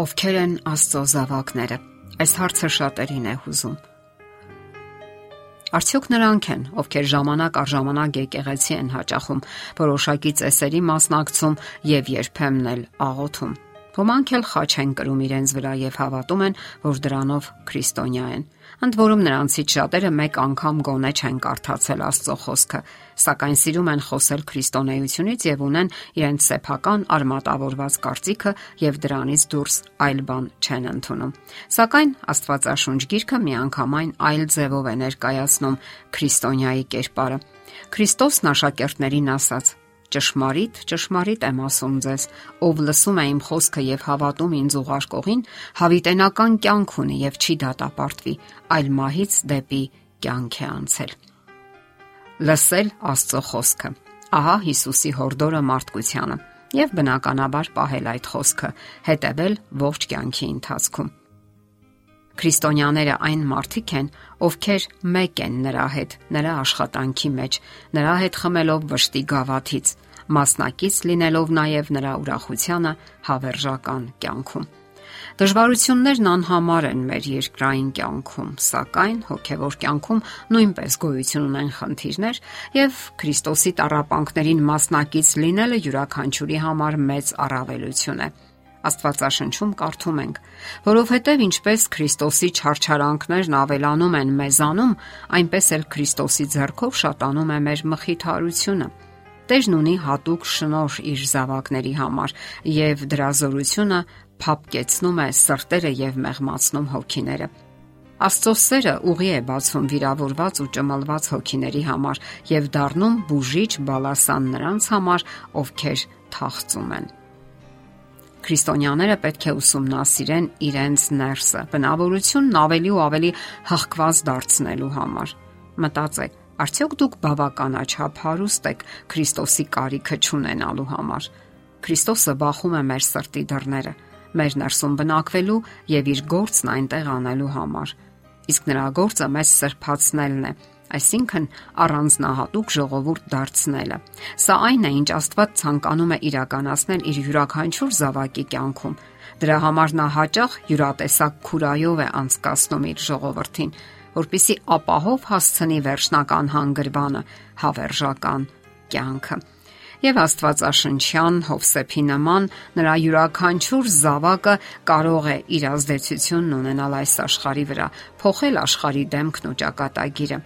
Ովքեր են Աստծո զավակները։ Այս հարցը շատերին է հուզում։ Արդյոք նրանք են, ովքեր ժամանակ առ ժամանակ եկեղեցի են հաճախում, որոշակի ծեսերի մասնակցում եւ երբեմն էլ աղոթում։ Ոմանք էլ խաչ են կրում իրենց վրա եւ հավատում են, որ դրանով քրիստոնյա են։ Ընդ որում նրանցից շատերը մեկ անգամ գոնե չեն կարդացել Աստծո խոսքը, սակայն սիրում են խոսել քրիստոնեությունից եւ ունեն իրենց սեփական արմատավորված կարծիքը եւ դրանից դուրս այլ բան չեն ընդունում։ Սակայն Աստվածաշունչ գիրքը միանգամայն այլ ձևով է ներկայացնում քրիստոնյայի կերպարը։ Քրիստոսն աշակերտներին ասաց. Ճշմարիտ, ճշմարիտ եմ ասում ձեզ, ով լսում է իմ խոսքը եւ հավատում ինձ ուղարկողին, հավիտենական կյանք ունի եւ չի դատապարտվի, այլ մահից դեպի կյանք է անցել։ Լսել Աստծո խոսքը։ Ահա Հիսուսի հորդորը մարդկությանը եւ բնականաբար պահել այդ խոսքը, հետեւել ողջ կյանքի ընթացքում։ Քրիստոնյաները այն մարդիկ են, ովքեր մեկ են նրա հետ, նրա աշխատանքի մեջ, նրա հետ խմելով վշտի գավաթից, մասնակից լինելով նաև նրա ուրախությանը հավերժական կյանքում։ Դժվարություններն անհամար են մեր երկրային կյանքում, սակայն հոգևոր կյանքում նույնպես գոյություն ունեն խնդիրներ եւ Քրիստոսի տառապանքներին մասնակից լինելը յուրաքանչյուրի համար մեծ առավելություն է։ Աստվածաշնչում կարդում ենք. որովհետև ինչպես Քրիստոսի չարչարանքներն ավելանում են մեզանում, այնպես էլ Քրիստոսի ձեռքով շատանում է մեր մխիթարությունը։ Տերն ունի հատուկ շնոր իր զավակների համար, եւ դրա զորությունը փապկեցնում է սրտերը եւ մեղմացնում հոգիները։ Աստծո սերը ուղի է բացում վիրավորված ու ճմլված հոգիների համար եւ դառնում բուժիչ բալասան նրանց համար, ովքեր թախծում են։ Քրիստոնյաները պետք է ուսումնասիրեն իրենց ներսը, բնավորությունն ավելի ու ավելի հղկված դարձնելու համար։ Մտածեք, արդյոք դուք բավականաչափ հարուստ եք Քրիստոսի կարիքը ճանենալու համար։ Քրիստոսը բախում է մեր սրտի դռները, մեր ներսում բնակվելու եւ իր գործն այնտեղ անելու համար։ Իսկ նրա գործը մեզ սրբացնելն է, այսինքն առանձնահատուկ ժողովուրդ դարձնելը։ Սա այն է, ինչ Աստված ցանկանում է իրականացնել իր յուրաքանչյուր զավակի կյանքում։ Դրա համար նա հաճախ յուրատեսակ քուրայով է անցկացնում իր ժողովրդին, որpիսի ապահով հասցնի վերջնական հանգրվանը, հավերժական կյանքը եւ Աստվածաշնչյան Հովսեփի նման նրա յուրաքանչյուր զավակը կարող է իր ազդեցությունն ունենալ այս աշխարհի վրա, փոխել աշխարհի դեմքն ու ճակատագիրը։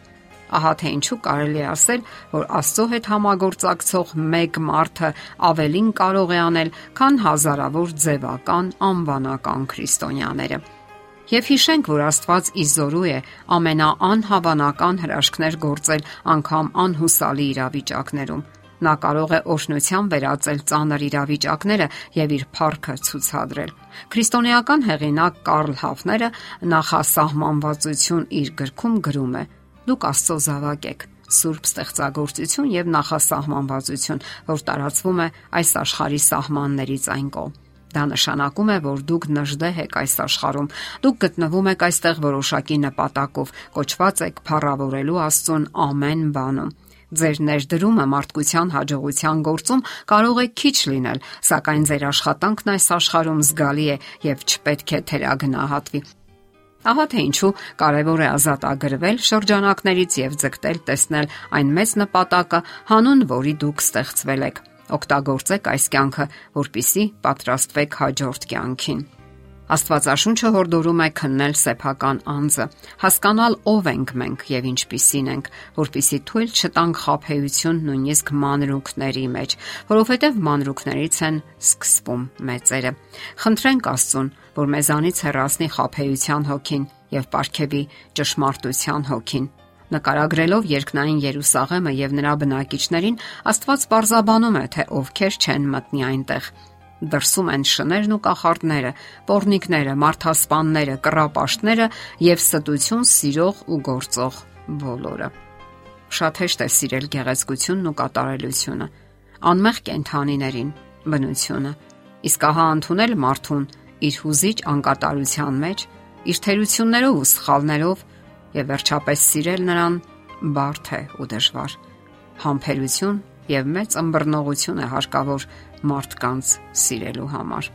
Ահա թե ինչու կարելի է ասել, որ Աստծո հետ համագործակցող մեկ մարդը ավելին կարող է անել, քան հազարավոր ձևական անվանական քրիստոնյաները։ Եվ հիշենք, որ Աստված իզորու է ամենաանհավանական հրաշքներ գործել անգամ անհուսալի իրավիճակներում։ Նա կարող է օշնության վերածել ծանր իրավիճակները եւ իր փառքը ցուցադրել։ Քրիստոնեական հեղինակ Կարլ Հաֆները նախասահմանվածություն իր գրքում գրում է. Դուք Աստծո զավակ եք սուրբ ստեղծագործություն եւ նախասահմանվածություն, որ տարածվում է այս աշխարհի սահմաններից այն կողմ։ Դա նշանակում է, որ դուք նժդեհ եք այս աշխարհում։ Դուք գտնվում եք այստեղ որոշակի նպատակով, կոչված եք փառավորելու Աստծուն ամեն բանում։ Ձեր ներդրումը մարդկության հաջողության գործում կարող է քիչ լինել, սակայն ձեր աշխատանքն այս աշխարհում զգալի է եւ չպետք է թերագնահատվի։ Ահա թե ինչու կարևոր է ազատագրվել շրջանակներից եւ ձգտել տեսնել այն մեծ նպատակը, հանուն որի դուք ստեղծվել եք։ Օգտագործեք այս կյանքը, որpիսի պատրաստվեք հաջորդ կյանքին։ Աստվածաշունչը հորդորում է քննել սեփական անձը, հասկանալ ով ենք մենք եւ ինչպիսին ենք, որpիսի թույլ չտանք խափեություն նույնիսկ մանրուքների մեջ, որովհետեւ մանրուքներից են սկսվում մեծերը։ Խնդրենք Աստծուն, որ մեզանից հեռացնի խափեության հոգին եւ ապարգևի ճշմարտության հոգին նկարագրելով երկնային Երուսաղեմը եւ նրա բնակիչներին, Աստված պարզաբանում է, թե ովքեր չեն մտնի այնտեղ դրսում են շներն ու կախարդները, pornikները, մարդասպանները, կռապաշտները եւ ստություն սիրող ու գործող բոլորը։ Շատ հեշտ է սիրել գեղեցկությունն ու կատարելությունը, անմեղ կենթանիներին, բնությունը։ Իսկ ահա ընդունել մարդուն իր հուզիչ անկատարության մեջ, իր թերություններով ու սխալներով եւ վերջապես սիրել նրան բարդ է ու դժվար։ Համբերություն եւ մեծ ըմբռնողություն է հարկավոր մարդկանց սիրելու համար։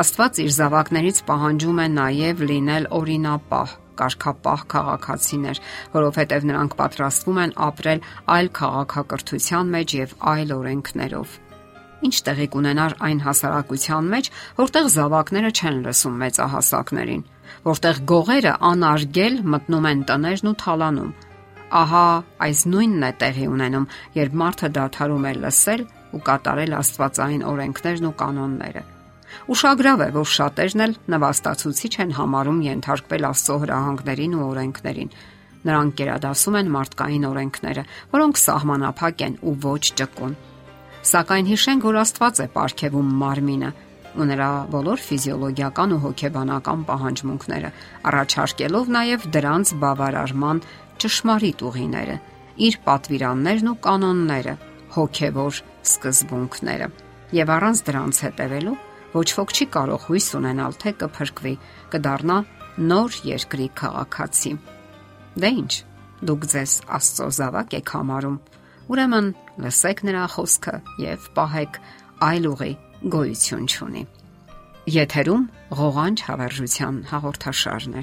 Աստված իր զավակներից պահանջում է նաև լինել օրինապահ, կարգապահ քաղաքացիներ, որովհետև նրանք պատրաստվում են ապրել այլ քաղաքակրթության մեջ եւ այլ օրենքներով։ Ինչ տեղի կունենար այն հասարակության մեջ, որտեղ զավակները չեն լսում մեծահասակներին, որտեղ գողերը անարգել մտնում են տներն ու թալանում։ Ահա այս նույնն է տեղի ունենում, երբ մարդը դադարում է լսել ու կատարել Աստվածային օրենքներն ու կանոնները։ Ուշագրավ է, որ շատերն էլ նվաստացուցիչ են համարում ենթարկվել Աստծո հրահանգներին ու օրենքներին։ Նրանք կերադասում են մարդկային օրենքները, որոնք սահմանափակ են ու ոչ ճկուն։ Սակայն հիշենք, որ Աստված է ապարգևում մարմինը ու նրա բոլոր ֆիզիոլոգիական ու հոգեբանական պահանջմունքները, առաջարկելով նաև դրանց բավարարման ճշմարիտ ուղիները, իր պատվիրաններն ու կանոնները, հոգեվոր սկզբունքները։ Եվ առանց դրանց հետևելու ոչ ոք չի կարող հույս ունենալ, թե կփրկվի, կդառնա նոր երկրի քաղաքացի։ Դե ի՞նչ, դուք ձեզ Աստծո զավակ եք համարում։ Ուրեմն լսեք նրա խոսքը եւ պահեք այլ ուղի գոյություն ունի։ Եթերում ղողանջ հավերժության հաղորդաշարն է։